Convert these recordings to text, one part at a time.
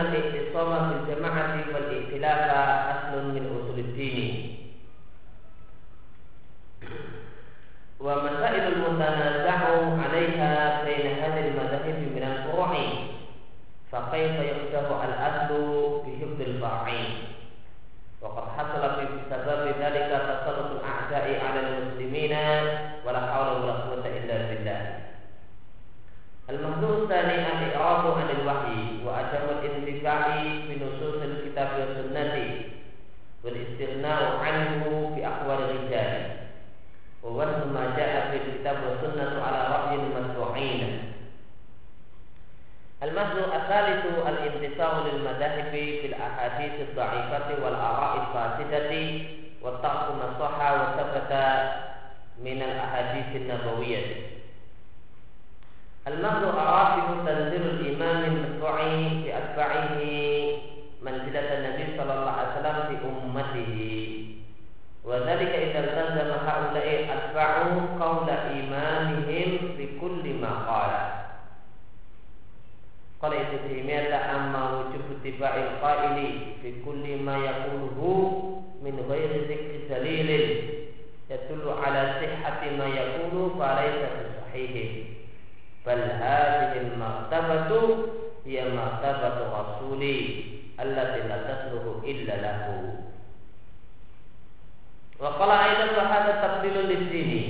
أن الاعتصام بالجماعة والائتلاف أصل من أصول الدين. ومسائل المتنازع عليها بين هذه المذاهب من الفروع. فكيف يحدث الأصل بحفظ الفرعين وقد حصل بسبب ذلك تسلط الأعداء على المسلمين ولا حول ولا قوة إلا بالله. المحذور الثاني الإعراض عن الوحي. وعدم الانتفاع بنصوص الكتاب والسنة. والاستغناء عنه في أحوال الرجال. ووزن ما جاء في الكتاب والسنة على رأي المتبوعين المحذور الثالث الانتصار للمذاهب في الأحاديث الضعيفة والآراء الفاسدة ما صح وثبت من الأحاديث النبوية. Al-Mahdu Arafidu Tanzilul Imamin Su'i Bi Atba'ihi Manzilatan Nabi Sallallahu Alaihi Wasallam Di Ummatihi. Wa dhalika idha tazama ha'ulai atba'u qawla imamihim Bi kulli maqala Qala. Ibn Taimiyah Amma wujubu tiba'il qaili Fi kulli ma yakuluhu Min ghairi zikri dalilin bal hadhihi al-martabatu hiya martabatu rasuli allati la tasluhu illa lahu. Wa qala aidan wa hadha taqdilun lid-dini.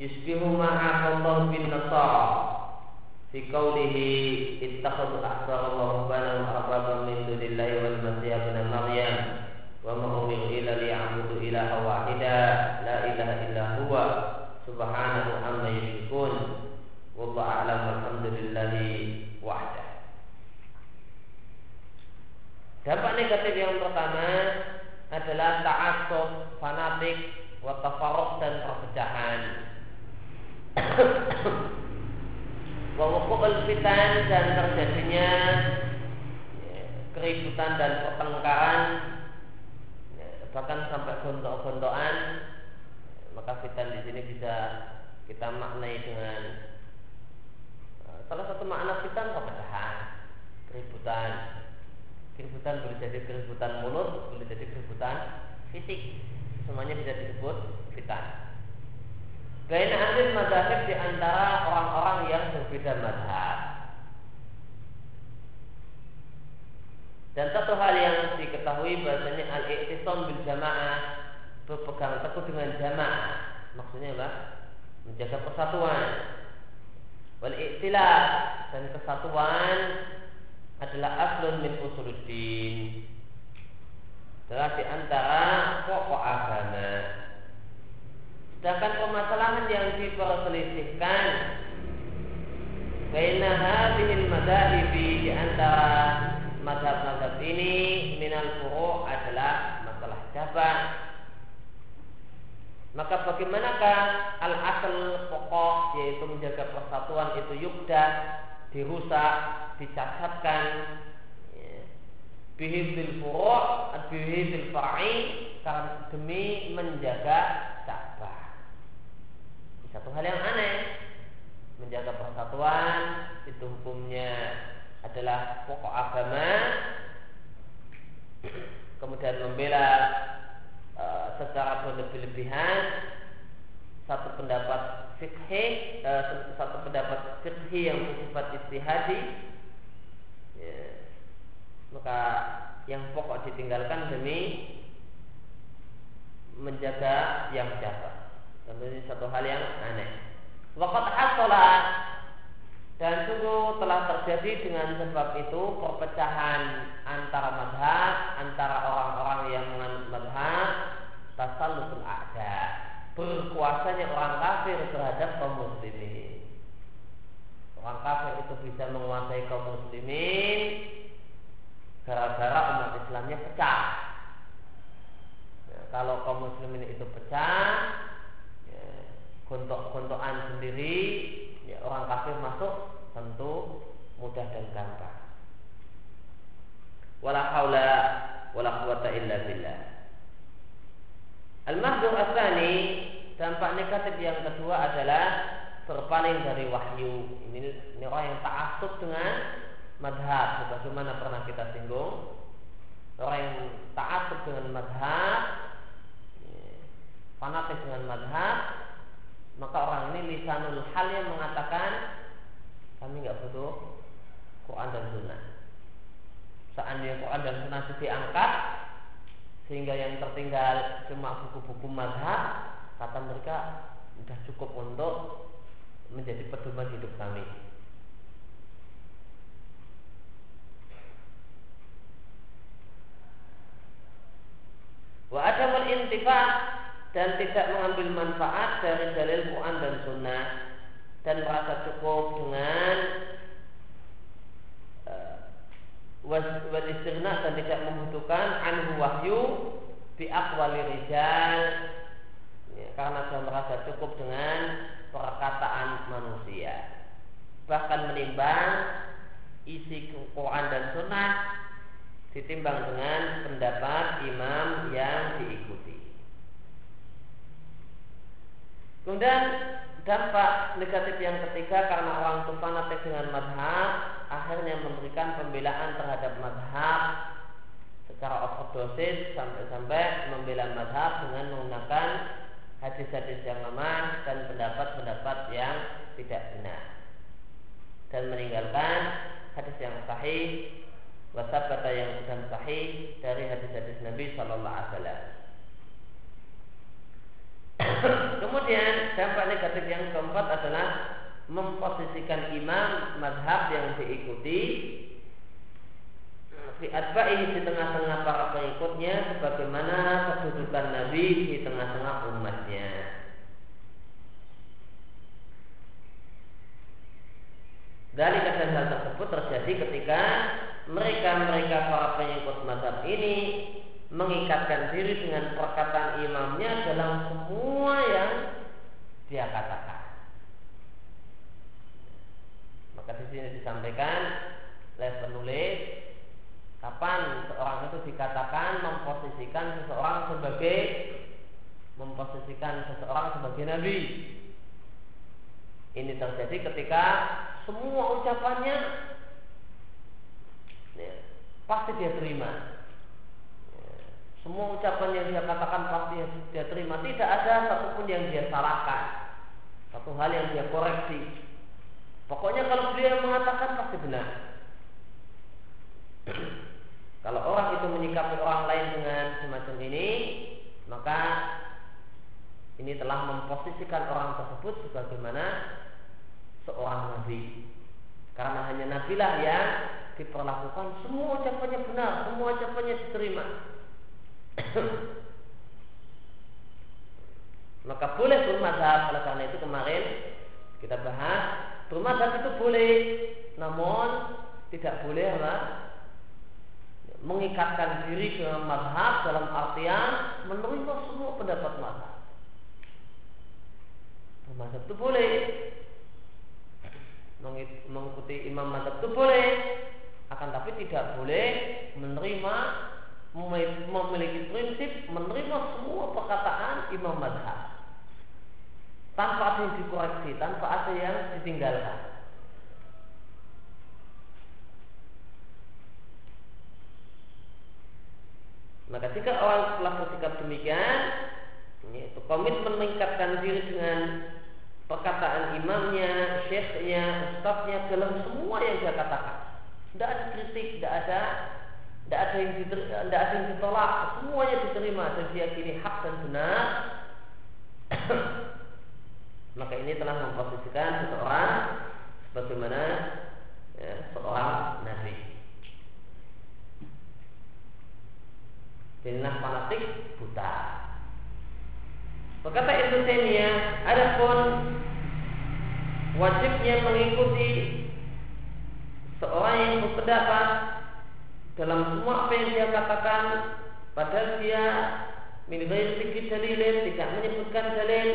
Yusbihu ma'a Allah bin nasara. Fi qawlihi ittakhadhu ahsara Allah rabbana wa arbaban min dunillahi wal masih ibn maryam wa ma umiru illa ilaha wahida la ilaha illa huwa subhanahu amma والله أعلم والحمد لله وحده Dampak negatif yang pertama adalah ta'asub, fanatik, watafarok dan perpecahan. Wawukul fitan dan terjadinya ya, keributan dan pertengkaran ya, bahkan sampai gontok-gontokan maka fitan di sini bisa kita maknai dengan uh, salah satu makna fitan perpecahan keributan keributan boleh jadi keributan mulut boleh jadi keributan fisik semuanya bisa disebut fitan Baina ahli madhab di antara orang-orang yang berbeda madhab. Dan satu hal yang diketahui bahasanya al-iktisam bil jamaah berpegang teguh dengan jamaah. Maksudnya apa? Menjaga persatuan. Wal iktilaf dan kesatuan adalah aslun min usuluddin. Adalah di antara pokok agama. Sedangkan permasalahan yang diperselisihkan Baina hadhil madhahibi di antara madhab-madhab ini minal furu' adalah masalah cabang. Maka bagaimanakah al asal pokok yaitu menjaga persatuan itu yukda dirusak, dicacatkan ya. bihidil furu' bihidil far'i karena demi menjaga cabang satu hal yang aneh menjaga persatuan itu hukumnya adalah pokok agama kemudian membela e, secara berlebih-lebihan satu pendapat fikih e, satu pendapat fikih yang bersifat istihadi ya, maka yang pokok ditinggalkan demi menjaga yang jatuh tentu ini satu hal yang aneh. Wakat asolat dan sungguh telah terjadi dengan sebab itu perpecahan antara madhab, antara orang-orang yang tasallusul ada berkuasanya orang kafir terhadap kaum muslimin. Orang kafir itu bisa menguasai kaum muslimin gara-gara umat Islamnya pecah. Ya, kalau kaum muslimin itu pecah, ya, gontok-gontokan sendiri, ya, orang kafir masuk tentu mudah dan gampang. Wala haula wala quwata illa billah. Al-mahdur asani dampak negatif yang kedua adalah berpaling dari wahyu. Ini, ini orang yang ta'asub dengan madhab. Sebagaimana pernah kita singgung. Orang yang ta'asub dengan madhab. Fanatik dengan madhab. Maka orang ini lisanul hal yang mengatakan kami nggak butuh Quran dan Sunnah. Seandainya Quran dan Sunnah itu diangkat, sehingga yang tertinggal cuma buku-buku madhab kata mereka sudah cukup untuk menjadi pedoman hidup kami. Wa ada intifa dan tidak mengambil manfaat dari dalil Quran dan Sunnah dan merasa cukup dengan wal dan tidak membutuhkan anhu wahyu bi aqwali rijal. Ya, karena sudah merasa cukup dengan perkataan manusia. Bahkan menimbang isi Quran dan Sunnah ditimbang dengan pendapat imam yang diikuti. Kemudian dampak negatif yang ketiga karena orang itu fanatik dengan madhab akhirnya memberikan pembelaan terhadap madhab secara overdosis sampai-sampai membela madhab dengan menggunakan hadis-hadis yang lemah dan pendapat-pendapat yang tidak benar dan meninggalkan hadis yang sahih wasabata yang bukan sahih dari hadis-hadis Nabi Shallallahu Alaihi Wasallam. Kemudian dampak negatif yang keempat adalah memposisikan imam madhab yang diikuti fi ini di tengah-tengah para pengikutnya sebagaimana kedudukan Nabi di tengah-tengah umatnya. Dari kesan tersebut terjadi ketika mereka-mereka para pengikut madhab ini mengikatkan diri dengan perkataan imamnya dalam semua yang dia katakan. Maka di sini disampaikan oleh penulis kapan seorang itu dikatakan memposisikan seseorang sebagai memposisikan seseorang sebagai nabi. Ini terjadi ketika semua ucapannya ya, pasti dia terima. Ya, semua ucapan yang dia katakan pasti dia terima. Tidak ada satupun yang dia salahkan. Satu hal yang dia koreksi. Pokoknya kalau beliau mengatakan pasti benar. kalau orang itu menyikapi orang lain dengan semacam ini, maka ini telah memposisikan orang tersebut sebagaimana seorang nabi. Karena hanya nabilah yang diperlakukan semua ucapannya benar, semua ucapannya diterima. maka boleh bermadhab oleh karena itu kemarin kita bahas Bermadhab itu boleh, namun tidak boleh apa? Mengikatkan diri dengan madhab dalam artian menerima semua pendapat madhab. Madhab itu boleh, mengikuti imam madhab itu boleh, akan tapi tidak boleh menerima memiliki prinsip menerima semua perkataan imam madhab tanpa ada yang dikoreksi, tanpa ada yang ditinggalkan. Maka jika orang telah bersikap demikian, yaitu komitmen meningkatkan diri dengan perkataan imamnya, syekhnya, ustaznya dalam semua yang dia katakan. Tidak ada kritik, tidak ada tidak ada yang tidak ada yang ditolak, semuanya diterima dan diyakini hak dan benar. Maka ini telah memposisikan seseorang sebagaimana ya, seorang nabi. Inilah fanatik buta. Berkata Ibnu Taimiyah, adapun wajibnya mengikuti seorang yang berpendapat dalam semua apa yang dia katakan padahal dia min ghairi dalilin tidak menyebutkan dalil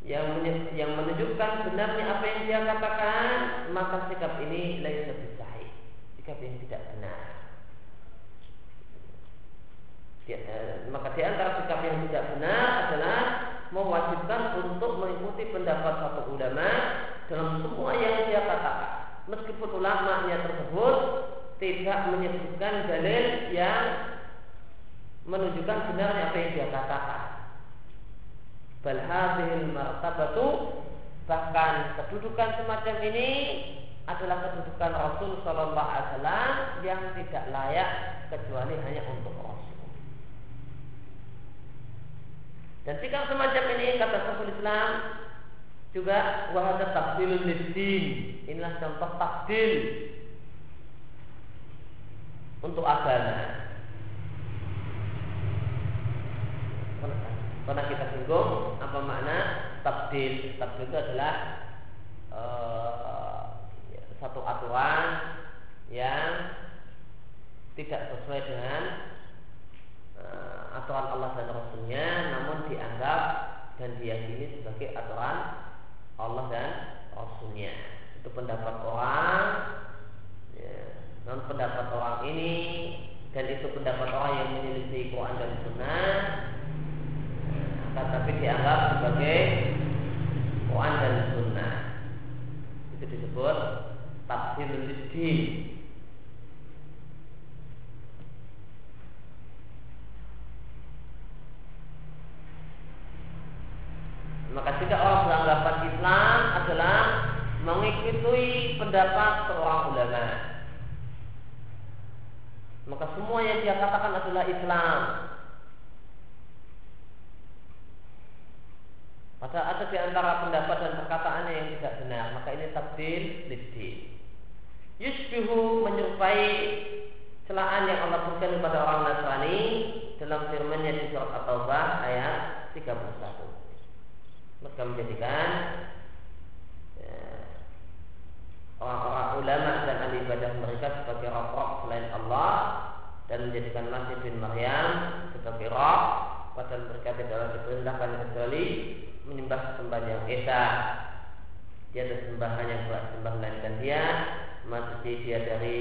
yang yang menunjukkan benarnya apa yang dia katakan maka sikap ini lebih sahih sikap yang tidak benar. Di, eh, maka di antara sikap yang tidak benar adalah mewajibkan untuk mengikuti pendapat satu ulama dalam semua yang dia katakan. Meskipun ulamanya tersebut tidak menyebutkan dalil yang menunjukkan benarnya apa yang dia katakan. Bal martabatu bahkan kedudukan semacam ini adalah kedudukan Rasul Shallallahu Alaihi Wasallam yang tidak layak kecuali hanya untuk Rasul. Dan sikap semacam ini kata Syekhul Islam juga wahada takdilul lidin. Inilah contoh takdil untuk agama. Pernah kita singgung apa makna tabdil? Tabdil itu adalah uh, satu aturan yang tidak sesuai dengan uh, aturan Allah dan Rasulnya, namun dianggap dan diyakini sebagai aturan Allah dan Rasulnya. Itu pendapat orang non pendapat orang ini dan itu pendapat orang yang menyelisih Quran dan Sunnah tetapi dianggap sebagai Quran dan Sunnah. Itu disebut tafsir lidin maka jika orang beranggapan Islam adalah mengikuti pendapat seorang ulama maka semua yang dia katakan adalah Islam. Padahal ada di antara pendapat dan perkataannya yang tidak benar, maka ini tabdil liddi. Yusbihu menyerupai celaan yang Allah berikan kepada orang Nasrani dalam firman-Nya di surat At-Taubah ayat 31. Maka menjadikan orang-orang ulama dan ahli ibadah mereka sebagai rokok selain Allah dan menjadikan Masih bin Maryam sebagai roh padahal mereka tidak diperintahkan kecuali menyembah sembahan yang esa dia ada sembahan yang sembah melainkan dia masih dia dari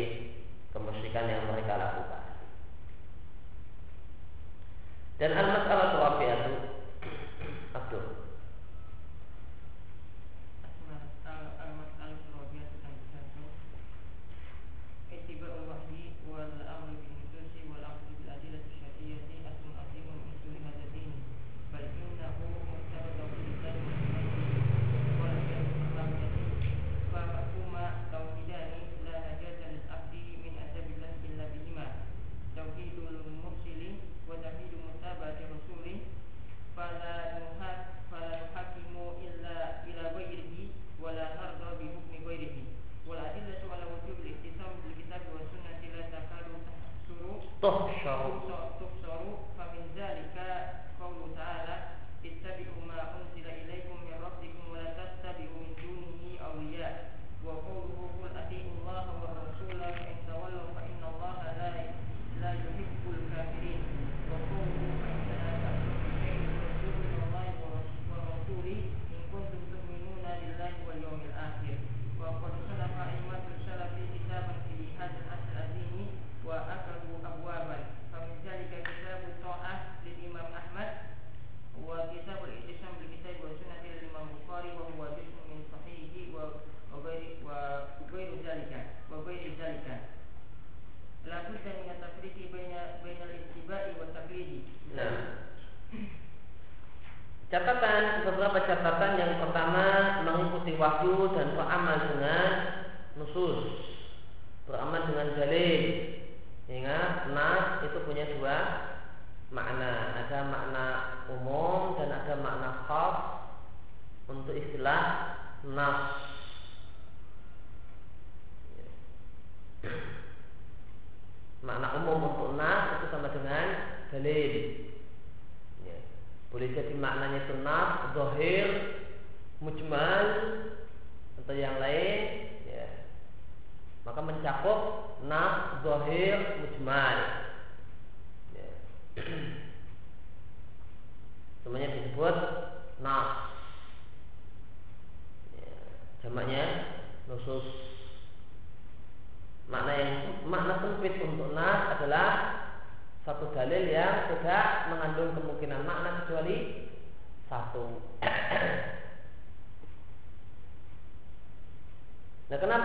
kemusyrikan yang mereka lakukan. Dan al-mas'alah itu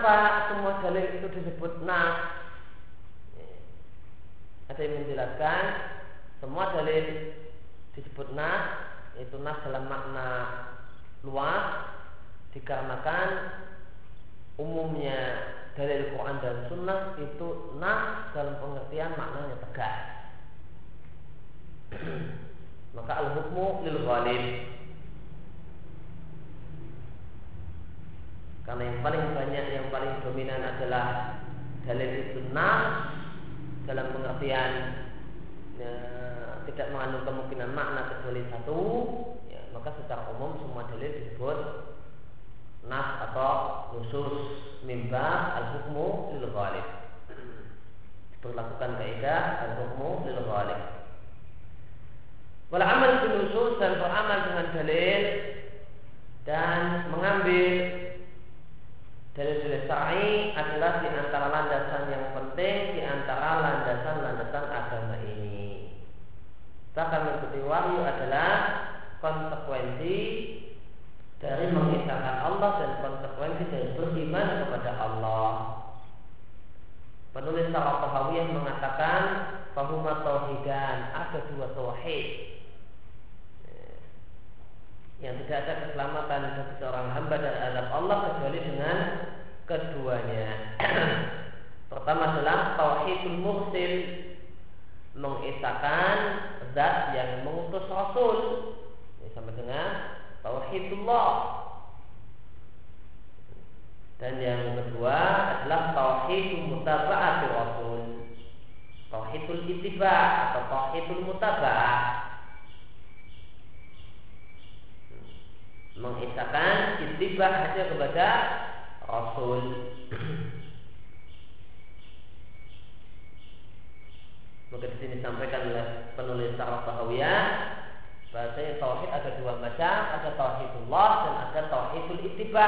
kenapa semua dalil itu disebut nas? Ada yang menjelaskan semua dalil disebut nas itu nas dalam makna luas dikarenakan umumnya dalil Quran dan Sunnah itu nas dalam pengertian maknanya tegas. Maka al-hukmu lil ghalib. Karena yang paling banyak, yang paling dominan adalah dalil itu nas dalam pengertian ya, tidak mengandung kemungkinan makna kecuali satu, ya, maka secara umum semua dalil disebut nas atau khusus mimba al hukmu lil ghalib. Diperlakukan kaidah al hukmu lil ghalib. Wal amal dan beramal dengan dalil dan mengambil dalil-dalil syar'i adalah di antara landasan yang penting di antara landasan-landasan agama ini. Bahkan mengikuti wahyu adalah konsekuensi dari mengisahkan Allah dan konsekuensi dari beriman kepada Allah. Penulis Sarah Tahawiyah mengatakan bahwa tauhidan ada dua tauhid yang tidak ada keselamatan bagi seorang hamba dan azab Allah kecuali dengan keduanya. Pertama adalah tauhidul mursil mengisahkan zat yang mengutus rasul ini sama dengan tauhidullah. Dan yang kedua adalah tauhidul mutaba'ati rasul. Tauhidul ittiba atau tauhidul mutaba'ah mengisahkan itibah hanya kepada Rasul. Maka di sini disampaikan oleh penulis Sarah Tahawiyah bahasanya tauhid ada dua macam, ada tauhidullah dan ada tauhidul ittiba.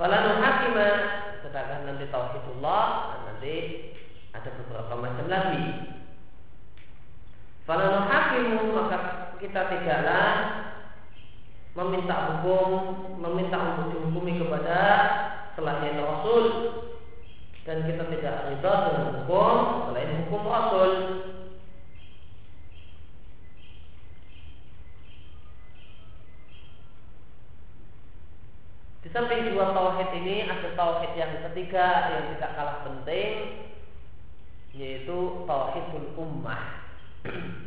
Falanu hakimah sedangkan nanti tauhidullah nanti ada beberapa macam lagi. Kalau hakimu maka kita tidaklah meminta hukum, meminta untuk dihukumi kepada selain Rasul. Dan kita tidak ridha dengan hukum selain hukum Rasul. Di samping dua tauhid ini ada tauhid yang ketiga yang tidak kalah penting yaitu tauhidul ummah.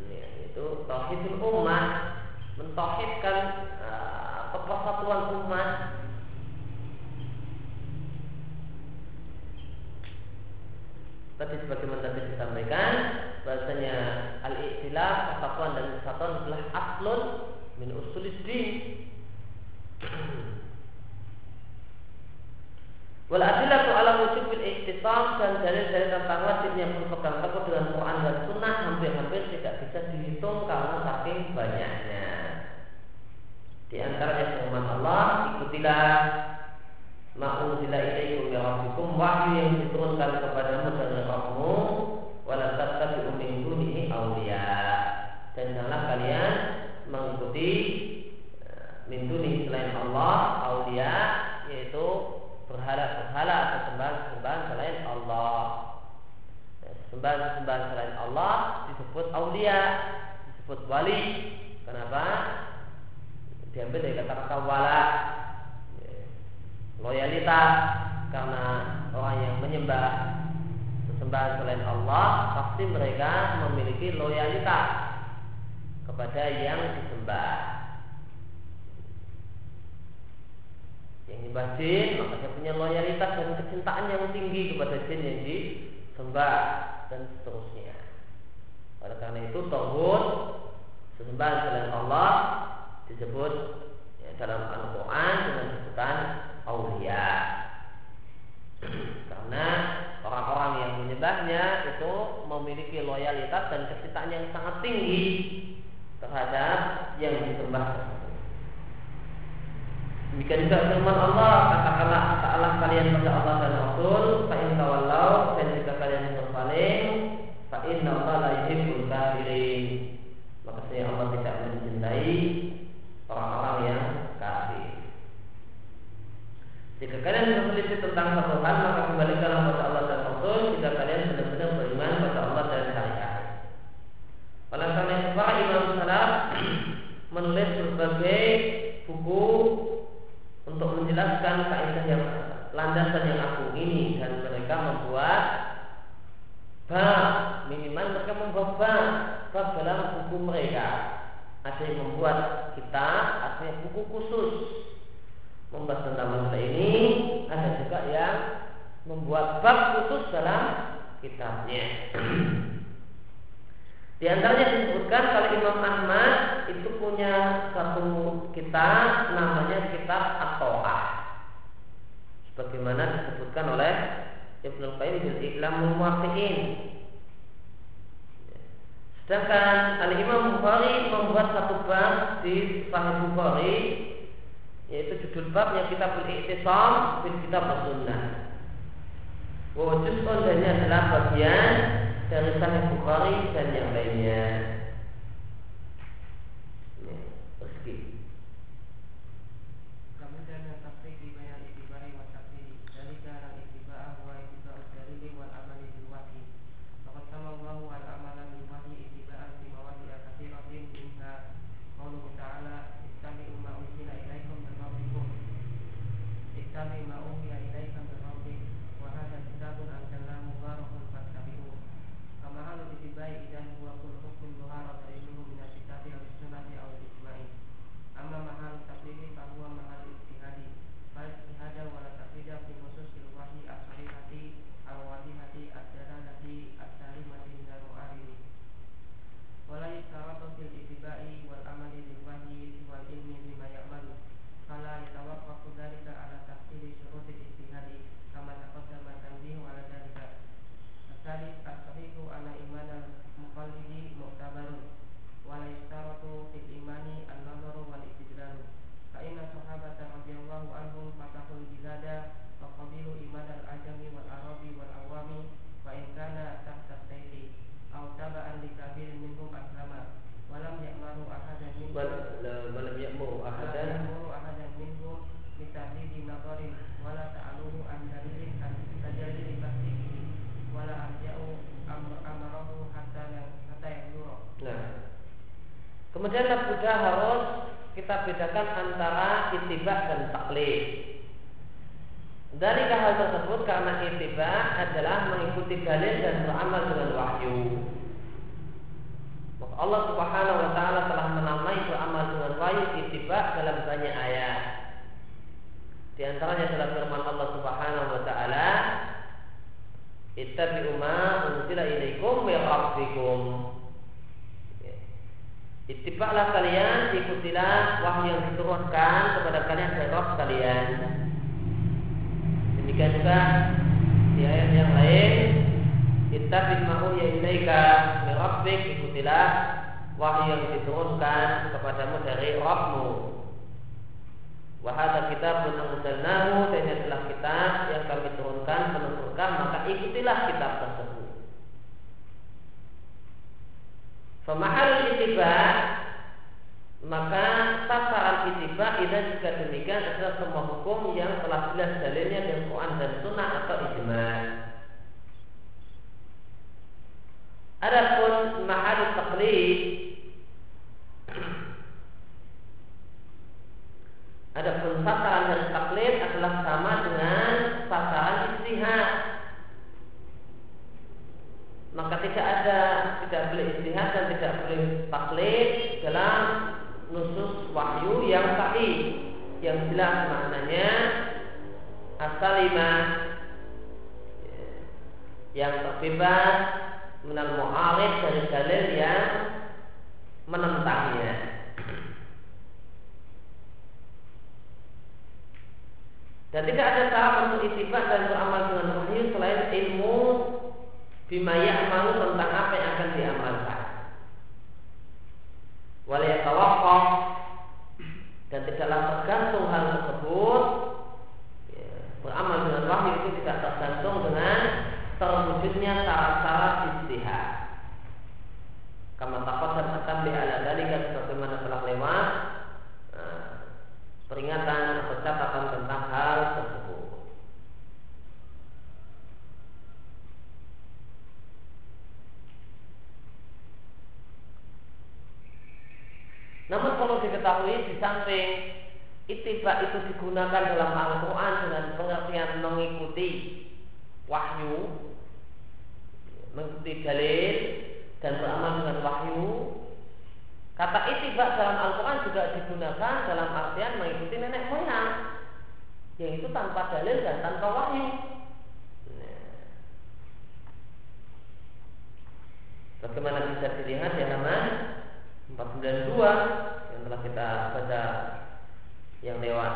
Ya, itu tauhidul ummah mentauhidkan uh, persatuan umat tadi sebagaimana tadi disampaikan bahasanya al-ikhtilaf persatuan dan kesatuan adalah aslun min usuliddin Wal adillatu ala wujubil ihtisam dan dalil-dalil tentang wajibnya berpegang teguh dengan Quran dan Sunnah hampir-hampir tidak bisa dihitung karena saking banyaknya. Di antara firman Allah, ikutilah ma'unzila ilaikum ya rabbikum wahyu yang diturunkan kepadamu dari Rabbmu wala tattabi'u min dunihi awliya. Dan janganlah kalian mengikuti eh, min dunihi selain Allah awliya yaitu berhala-berhala atau sembahan-sembahan selain Allah. Ya, sembahan-sembahan selain Allah disebut aulia, disebut wali. Diambil dari kata-kata wala, ya, loyalitas karena orang yang menyembah sesembahan selain Allah pasti mereka memiliki loyalitas kepada yang disembah. Yang disembah jin, maka dia punya loyalitas dan kecintaan yang tinggi kepada jin yang disembah dan seterusnya. Oleh karena itu, tauhid sesembahan selain Allah disebut ya, dalam Al-Quran dengan sebutan aulia. Karena orang-orang yang menyembahnya itu memiliki loyalitas dan kecintaan yang sangat tinggi terhadap yang disembah Demikian juga firman Allah katakanlah ta'ala kalian pada Allah dan Rasul fa in tawallau dan jika kalian berpaling fa inna Allah la yuhibbul kafirin maka saya Allah tidak mencintai orang-orang yang kafir jika kalian berselisih tentang satu hal maka kembalikanlah pada Allah dan Rasul. Jika kalian benar-benar beriman pada Allah dan syariat. Oleh karena itu para imam salaf menulis berbagai buku untuk menjelaskan kaidah yang landasan yang aku ini. Dan mereka membuat bab minimal mereka membuat bab bab dalam buku mereka. Ada yang membuat kita artinya buku khusus membahas tentang masalah ini ada juga yang membuat bab khusus dalam kitabnya di antaranya disebutkan kalau Imam Ahmad itu punya satu kitab namanya kitab At-To'ah. Sebagaimana disebutkan oleh Ibnu Qayyim di Ilamul Muwaffiqin. Sedangkan Al Imam Bukhari membuat satu bab di Sahih Bukhari yaitu judul bab yang kita iktisam bil kitab sunnah. Wujud dan adalah bagian dari Sahih Bukhari dan yang lainnya. Kita bedakan antara itibak dan taklid. Dari hal tersebut karena itibak adalah mengikuti dalil dan beramal dengan wahyu. Maka Allah Subhanahu wa taala telah menamai beramal dengan wahyu itibak dalam banyak ayat. Di antaranya adalah firman Allah Subhanahu wa taala, "Ittabi'u ma unzila ilaikum min rabbikum." Itibaklah kalian, ikutilah wahyu yang diturunkan kepada kalian dari Rabb kalian. Demikian juga di ayat yang lain, Ittabi ma'u ya ilaika min rabbik, ikutilah wahyu yang diturunkan kepadamu dari Rabbmu. Wahada kita anzalnahu dan adalah kitab yang kami turunkan menunjukkan maka ikutilah kitab tersebut. Pemahal itiba maka sasaran itiba ini jika demikian adalah semua hukum yang telah jelas dalilnya dari Quran dan Sunnah atau ijma. Adapun mahal taklid Adapun sasaran dari taklid adalah sama dengan sasaran istihad maka tidak ada tidak boleh istihad dan tidak boleh taklid dalam nusus wahyu yang sahih yang jelas maknanya asalimah yang terbebas menal mu'alif dari dalil yang menentangnya. Dan tidak ada cara untuk itibak dan beramal dengan bima ya'malu tentang apa yang akan diamalkan. Waliyatawakaf dan tidaklah tergantung hal tersebut ya, beramal dengan wahyu itu tidak tergantung dengan terwujudnya syarat-syarat istihad. Kama takut dan akan ala dalika sebagaimana telah lewat nah, peringatan atau catatan tentang hal tersebut. Namun perlu diketahui di samping itibak itu digunakan dalam Al-Quran dengan pengertian mengikuti wahyu mengikuti dalil dan beramal dengan wahyu. Kata itibak dalam Al-Quran juga digunakan dalam artian mengikuti nenek moyang. Yang itu tanpa dalil dan tanpa wahyu. Bagaimana bisa dilihat di halaman 492 yang telah kita baca yang lewat.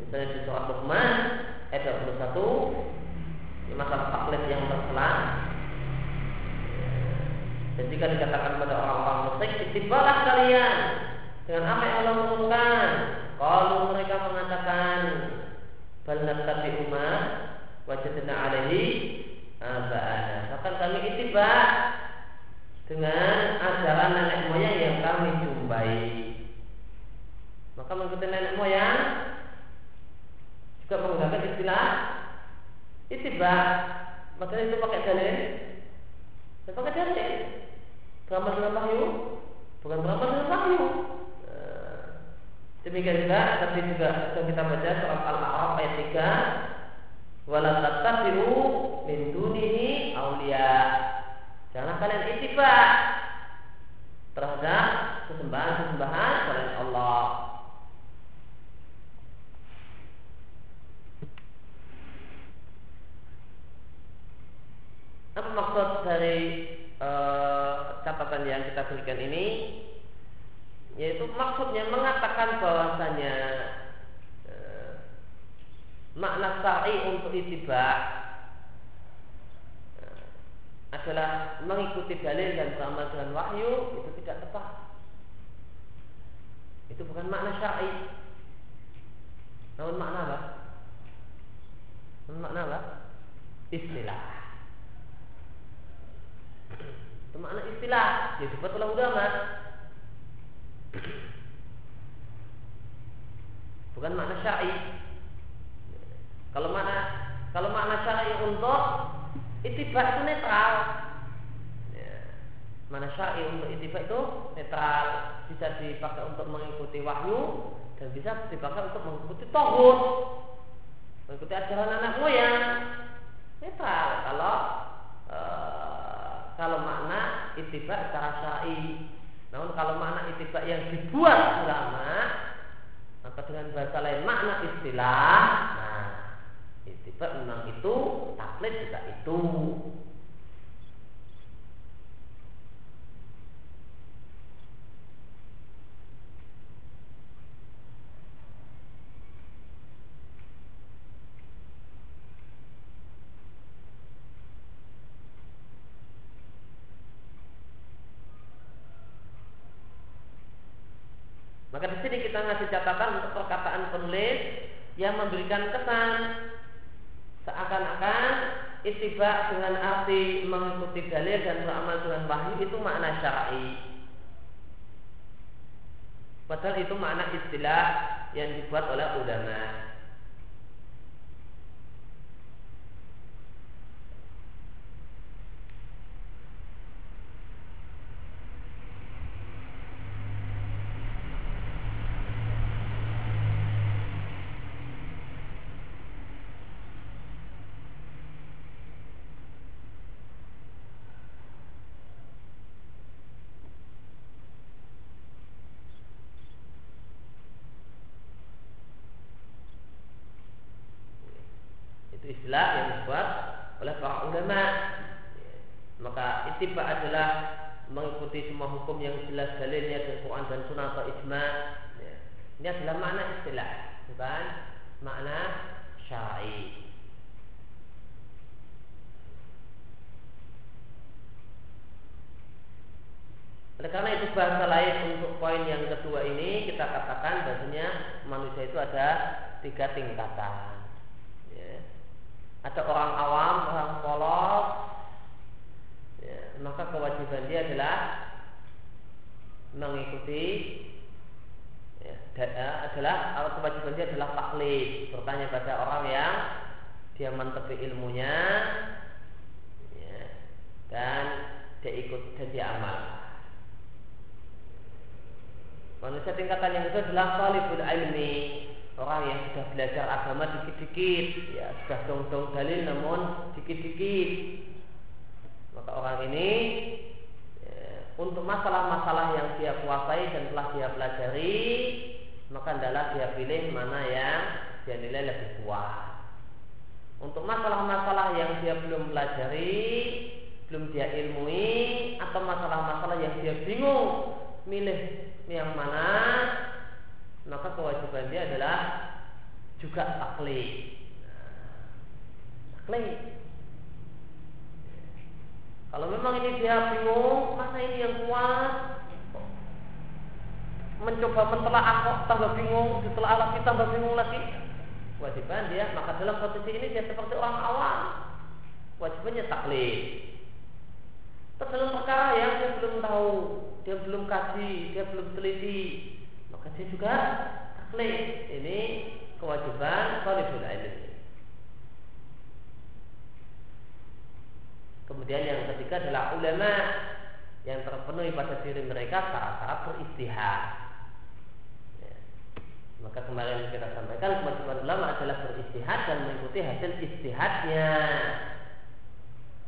Misalnya di surat Luqman ayat 21 di masalah taklid yang tercela dan jika dikatakan pada orang-orang musyrik itibalah kalian dengan apa yang Allah umumkan. Kalau mereka mengatakan bal nattabi umat wajadna alaihi bahkan kami itiba dengan ajaran nenek moyang yang kami jumpai. Maka mengikuti nenek moyang juga menggunakan istilah itiba maksudnya itu pakai dalil. Dan pakai dalil. Beramal dengan wahyu. Bukan beramal dengan wahyu. Eh, demikian juga tadi juga sudah kita baca surat al-a'raf ayat 3 wala tattabi'u min dunihi jangan kalian itiba terhadap sesembahan-sesembahan selain Allah Apa maksud dari e, catatan yang kita berikan ini? Yaitu maksudnya mengatakan bahwasanya e, makna syar'i untuk itiba e, adalah mengikuti dalil dan beramal dengan wahyu itu tidak tepat. Itu bukan makna syar'i. Namun makna apa? Namun makna apa? Istilah. Itu makna istilah yang disebut oleh ulama. Bukan makna syar'i. Kalau makna kalau makna syar'i untuk itiba itu netral. Ya. Mana syar'i untuk itiba itu netral, bisa dipakai untuk mengikuti wahyu dan bisa dipakai untuk mengikuti tohut, mengikuti ajaran anak moyang. Netral kalau uh, kalau makna itibak secara syai. Namun kalau makna itibak yang dibuat ulama maka dengan bahasa lain makna istilah nah itibak memang itu taklid juga itu. Maka di sini kita ngasih catatan untuk perkataan penulis yang memberikan kesan seakan-akan itibak dengan arti mengikuti dalil dan beramal dengan wahyu itu makna syar'i. Padahal itu makna istilah yang dibuat oleh ulama. istilah yang dibuat oleh para ulama. Maka itiba adalah mengikuti semua hukum yang jelas dalilnya dari Quran dan Sunnah atau ijma. Ya. Ini adalah makna istilah, bukan makna syar'i. Oleh karena itu bahasa lain untuk poin yang kedua ini kita katakan bahasanya manusia itu ada tiga tingkatan. Ya. Ada orang awam, orang polos, ya. maka kewajiban dia adalah mengikuti ya, eh, adalah kewajiban dia adalah taklid bertanya pada orang yang dia mentepi ilmunya ya, dan dia ikut dan dia amal. Manusia tingkatan yang kedua adalah talibul ilmi Orang yang sudah belajar agama dikit-dikit Ya sudah dong-dong dalil namun dikit-dikit Maka orang ini Untuk masalah-masalah yang dia kuasai dan telah dia pelajari Maka adalah dia pilih mana yang dia nilai lebih kuat Untuk masalah-masalah yang dia belum pelajari Belum dia ilmui Atau masalah-masalah yang dia bingung Milih yang mana maka kewajiban dia adalah juga taklid. taklid. Kalau memang ini dia bingung, mana ini yang kuat? Mencoba mentelaah kok tambah bingung, ditelaah lagi tambah bingung lagi. Kewajiban dia, maka dalam posisi ini dia seperti orang awam. Kewajibannya taklid. Terus dalam perkara yang dia belum tahu, dia belum kaji, dia belum teliti, maka dia juga taklid. Ini kewajiban talibul ilmi. Kemudian yang ketiga adalah ulama yang terpenuhi pada diri mereka syarat-syarat beristihad. Ya. Maka kemarin kita sampaikan kewajiban ulama adalah beristihad dan mengikuti hasil istihadnya.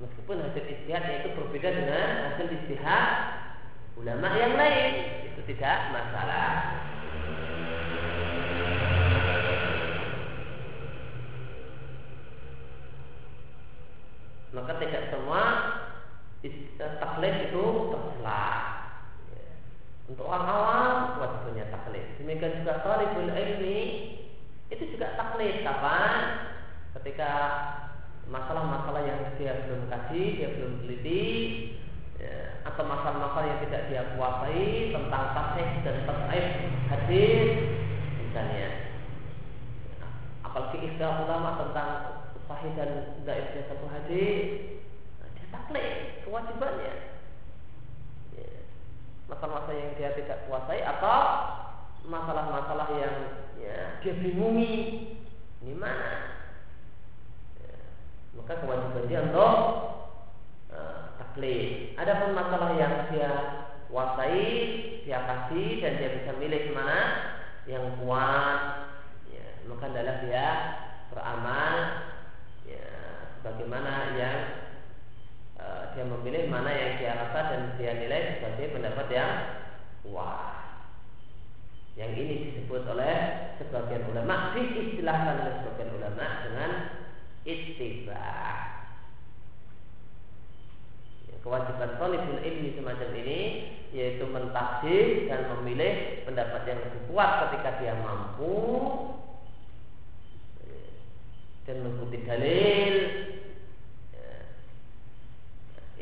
Meskipun hasil istihadnya itu berbeda dengan hasil istihad ulama yang lain itu tidak masalah. Maka tidak semua taklid itu tercela. Untuk orang awam wajibnya taklid. Demikian juga talibul ilmi itu juga taklid kapan? Ketika masalah-masalah yang dia belum kaji, dia belum teliti, ya, atau masalah-masalah yang tidak dia kuasai tentang tasih dan tasih hadis misalnya apalagi istilah ulama tentang sahih dan daifnya satu hadis nah, dia taklid kewajibannya ya. masalah-masalah yang dia tidak kuasai atau masalah-masalah yang ya, dia bingungi ini mana ya. maka kewajiban dia untuk taklid. Adapun masalah yang dia kuasai, dia kasih dan dia bisa milih mana yang kuat, ya, maka adalah dia beramal bagaimana yang uh, dia memilih mana yang dia rasa dan dia nilai sebagai pendapat yang kuat. Yang ini disebut oleh sebagian ulama, diistilahkan oleh sebagian ulama dengan istibah kewajiban talibul ilmi semacam ini yaitu mentaksir dan memilih pendapat yang lebih kuat ketika dia mampu dan mengikuti dalil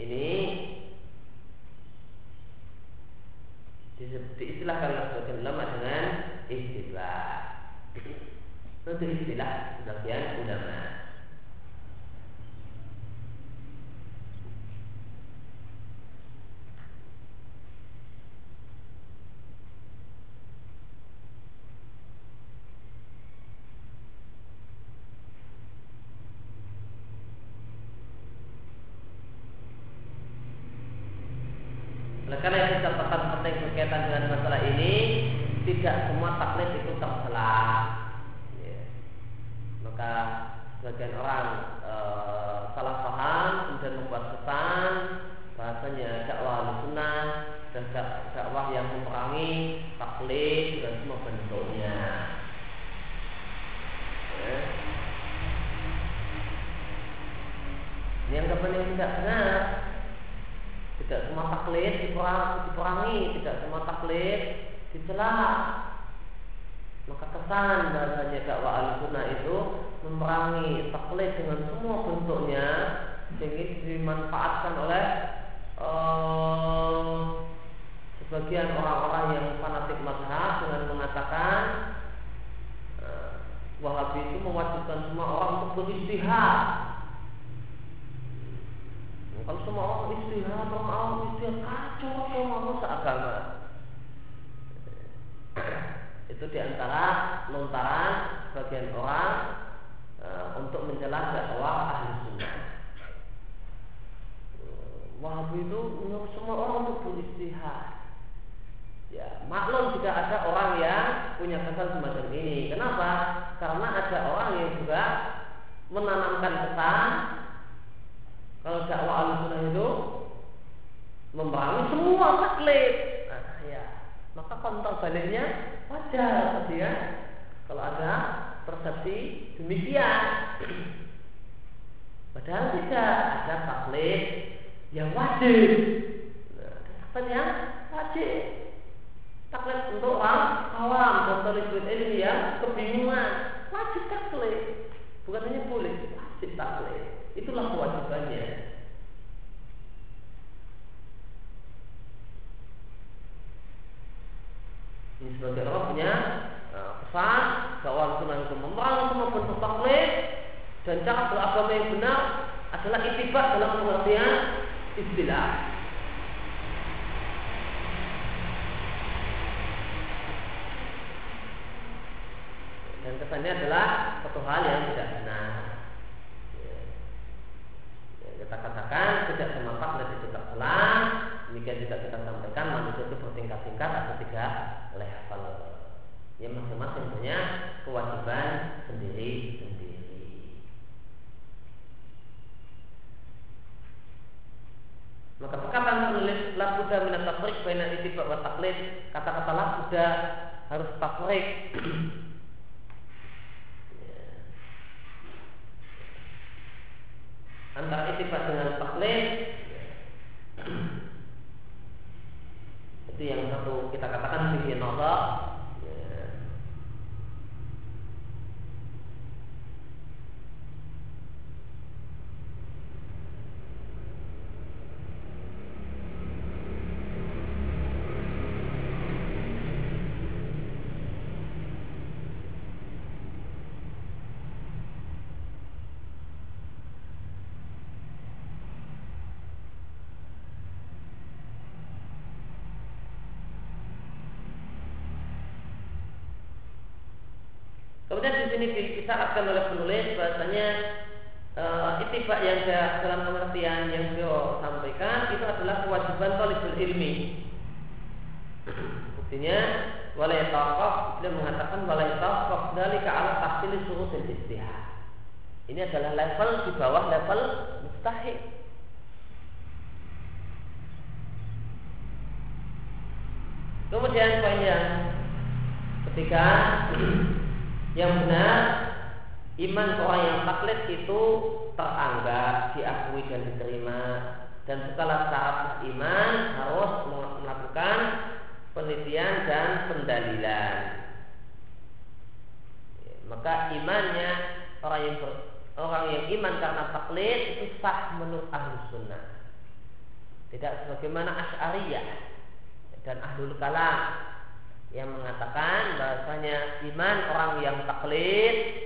ini diistilahkan sebagian ulama dengan istilah. Itu istilah sebagian ulama karena itu catatan penting berkaitan dengan masalah ini tidak semua taklid itu tercela. Ya. Maka sebagian orang e, salah paham kemudian membuat kesan bahasanya dakwah sunnah dan dakwah yang memerangi taklid dan semua bentuknya. Ya. Yang kemudian tidak benar tidak semua taklid diperangi, tidak semua taklid dicela. Maka kesan bahasanya dakwah al-sunnah itu memerangi taklid dengan semua bentuknya sehingga dimanfaatkan oleh uh, sebagian orang-orang yang fanatik mazhab dengan mengatakan uh, Wahabi itu mewajibkan semua orang untuk beristihad kalau semua orang istihad, orang awam istihad, kacau semua seagama. Itu di antara lontaran sebagian orang e, untuk mencela dakwah ahli sunnah. Wahabi itu semua orang untuk beristihad. Ya, maklum jika ada orang yang punya kesan semacam ini. Kenapa? Karena ada orang yang juga menanamkan kesan kalau dakwah al-sunnah itu memerangi semua taklid. Nah, ya. Maka kontak baliknya wajar ya. Kalau ada persepsi demikian. Padahal tidak ada taklid yang wajib. Nah, yang wajib. Taklid untuk orang awam dan talibul ilmi yang kebingungan. Wajib taklid. Bukan hanya boleh, wajib taklid. Itulah kewajibannya. Ini sebagai orang punya uh, pesan bahwa sunnah itu semua bentuk taklid dan cara beragama yang benar adalah itibak dalam pengertian istilah. Dan kesannya adalah satu hal yang tidak benar kita katakan tidak semua dan itu terselang demikian juga kita sampaikan manusia itu bertingkat-tingkat ada tiga level. Yang masing-masing punya kewajiban sendiri-sendiri maka perkataan penulis la buddha minat tafrik baina itibak wa taklid kata-kata la buddha harus tafrik antara itibak dengan taklid itu yang satu kita katakan sisi nazar Kemudian di sini disyaratkan oleh penulis bahasanya e, itibak yang dalam pengertian yang beliau sampaikan itu adalah kewajiban talibul ilmi. Buktinya walai taqaf beliau mengatakan walai taqaf dari arah tahsil surut dan istihad. Ini adalah level di bawah level mustahil. Kemudian poin yang ketiga yang benar iman orang yang taklid itu teranggap, diakui dan diterima dan segala syarat iman harus melakukan penelitian dan pendalilan. Maka imannya orang yang orang yang iman karena taklid itu sah menurut ahlu sunnah. Tidak sebagaimana asyariyah dan ahlul kalam yang mengatakan bahasanya iman orang yang taklid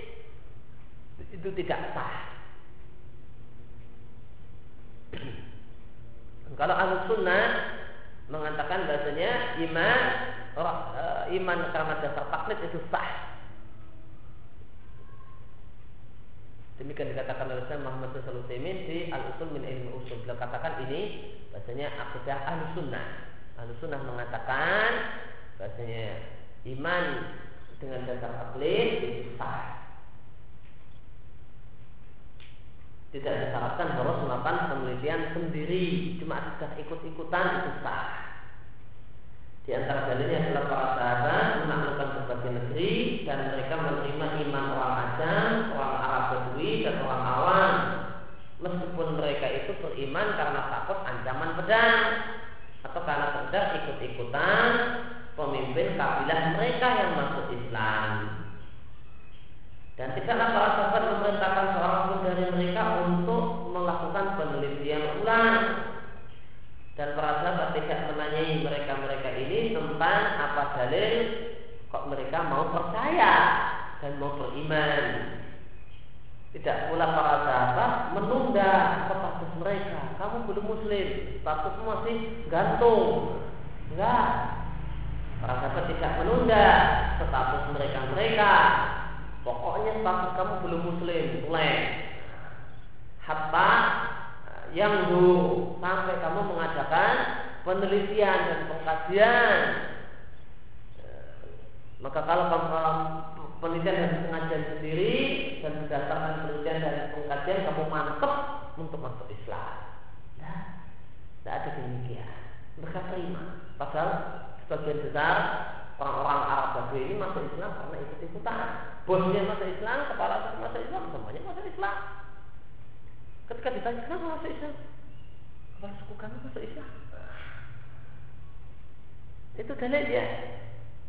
itu tidak sah. Kalau ahlu sunnah mengatakan bahasanya iman orang, e, iman karena dasar taklid itu sah. Demikian dikatakan oleh Syekh Muhammad Shalih Utsaimin di Al Usul min Ilmi Usul. Beliau katakan ini bahasanya akidah ahlu sunnah. Ahlu sunnah mengatakan Bahasanya iman dengan dasar taklid itu sah. Tidak disyaratkan harus melakukan penelitian sendiri, cuma sudah ikut-ikutan itu sah. Di antara dalilnya adalah para sahabat menaklukkan berbagai negeri dan mereka menerima iman orang Ajam, orang Arab Badui dan orang awam meskipun mereka itu beriman karena takut ancaman pedang atau karena sekedar ikut-ikutan pemimpin kabilah mereka yang masuk Islam. Dan tidaklah para sahabat memerintahkan seorang pun dari mereka untuk melakukan penelitian ulang. Dan para sahabat tidak menanyai mereka-mereka ini tentang apa dalil kok mereka mau percaya dan mau beriman. Tidak pula para sahabat menunda status mereka. Kamu belum muslim, statusmu masih gantung. Enggak. Para sahabat tidak menunda status mereka-mereka. Pokoknya status kamu belum muslim, mulai. Hatta yang dulu sampai kamu mengadakan penelitian dan pengkajian. Maka kalau kamu penelitian dan pengajian sendiri dan berdasarkan penelitian dan pengkajian kamu mantep untuk masuk Islam. Nah, tidak ada demikian. Mereka terima. Padahal sebagian besar orang-orang Arab Badui ini masuk Islam karena ikut-ikutan. Bosnya masuk Islam, kepala masuk Islam, semuanya masuk Islam. Ketika ditanya kenapa masuk Islam, kepala suku kami masuk Islam. Itu dalilnya.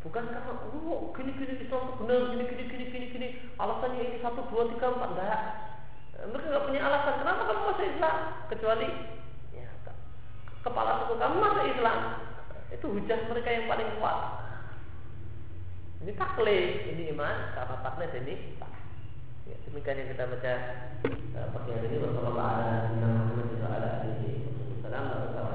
Bukan karena oh gini gini Islam itu benar gini gini gini gini gini alasannya ini satu dua tiga empat enggak mereka nggak punya alasan kenapa kamu masuk Islam kecuali ya kepala suku kamu masuk Islam itu hujah mereka yang paling kuat ini taklid ini iman karena taklid ini ya, demikian yang kita baca uh, pagi hari ini wassalamualaikum warahmatullahi wabarakatuh